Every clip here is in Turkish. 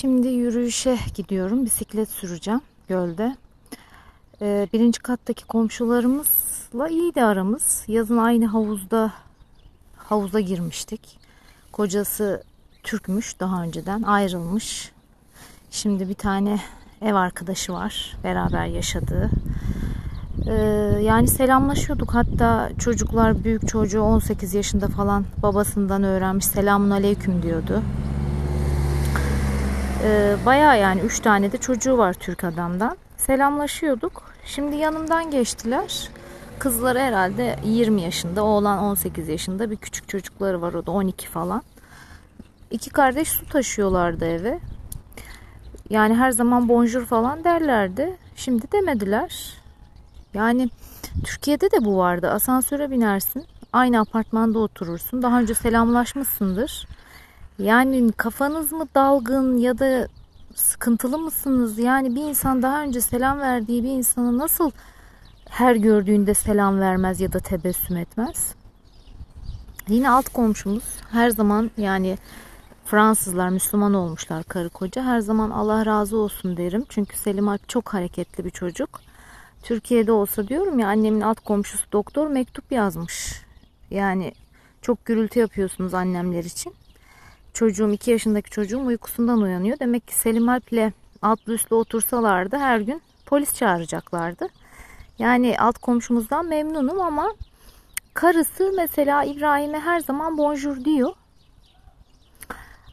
Şimdi yürüyüşe gidiyorum. Bisiklet süreceğim gölde. Ee, birinci kattaki komşularımızla iyiydi aramız. Yazın aynı havuzda havuza girmiştik. Kocası Türkmüş daha önceden ayrılmış. Şimdi bir tane ev arkadaşı var beraber yaşadığı. Ee, yani selamlaşıyorduk. Hatta çocuklar büyük çocuğu 18 yaşında falan babasından öğrenmiş selamun aleyküm diyordu. Ee, Baya yani 3 tane de çocuğu var Türk adamdan. Selamlaşıyorduk. Şimdi yanımdan geçtiler. Kızları herhalde 20 yaşında, oğlan 18 yaşında. Bir küçük çocukları var o da 12 falan. İki kardeş su taşıyorlardı eve. Yani her zaman bonjour falan derlerdi. Şimdi demediler. Yani Türkiye'de de bu vardı. Asansöre binersin. Aynı apartmanda oturursun. Daha önce selamlaşmışsındır. Yani kafanız mı dalgın ya da sıkıntılı mısınız? Yani bir insan daha önce selam verdiği bir insana nasıl her gördüğünde selam vermez ya da tebessüm etmez? Yine alt komşumuz her zaman yani Fransızlar Müslüman olmuşlar karı koca. Her zaman Allah razı olsun derim. Çünkü Selim Alp çok hareketli bir çocuk. Türkiye'de olsa diyorum ya annemin alt komşusu doktor mektup yazmış. Yani çok gürültü yapıyorsunuz annemler için. Çocuğum 2 yaşındaki çocuğum uykusundan uyanıyor. Demek ki Selim Alp'le altlı üstlü otursalardı her gün polis çağıracaklardı. Yani alt komşumuzdan memnunum ama karısı mesela İbrahim'e her zaman bonjour diyor.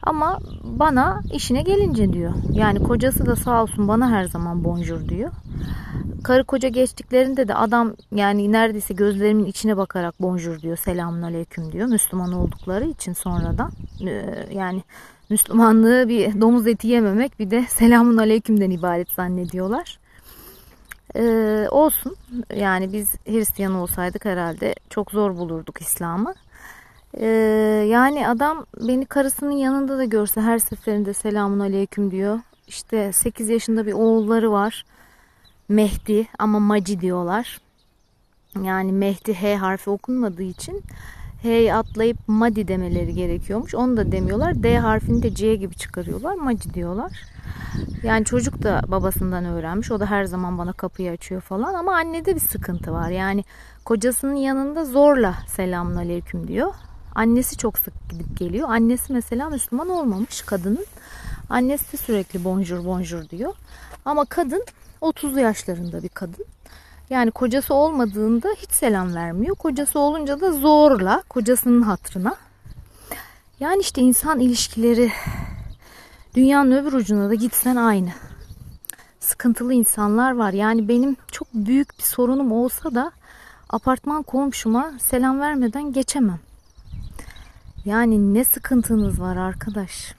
Ama bana işine gelince diyor. Yani kocası da sağ olsun bana her zaman bonjour diyor. Karı koca geçtiklerinde de adam yani neredeyse gözlerimin içine bakarak bonjour diyor. Selamun aleyküm diyor. Müslüman oldukları için sonradan. Ee, yani Müslümanlığı bir domuz eti yememek bir de selamun aleykümden ibaret zannediyorlar. Ee, olsun. Yani biz Hristiyan olsaydık herhalde çok zor bulurduk İslam'ı. Ee, yani adam beni karısının yanında da görse her seferinde selamun aleyküm diyor. İşte 8 yaşında bir oğulları var. Mehdi ama Maci diyorlar. Yani Mehdi H harfi okunmadığı için H'yi atlayıp Madi demeleri gerekiyormuş. Onu da demiyorlar. D harfini de C gibi çıkarıyorlar. Maci diyorlar. Yani çocuk da babasından öğrenmiş. O da her zaman bana kapıyı açıyor falan. Ama annede bir sıkıntı var. Yani kocasının yanında zorla selamun aleyküm diyor. Annesi çok sık gidip geliyor. Annesi mesela Müslüman olmamış kadının. Annesi sürekli bonjour bonjour diyor. Ama kadın 30'lu yaşlarında bir kadın. Yani kocası olmadığında hiç selam vermiyor. Kocası olunca da zorla kocasının hatrına. Yani işte insan ilişkileri dünyanın öbür ucuna da gitsen aynı. Sıkıntılı insanlar var. Yani benim çok büyük bir sorunum olsa da apartman komşuma selam vermeden geçemem. Yani ne sıkıntınız var arkadaş?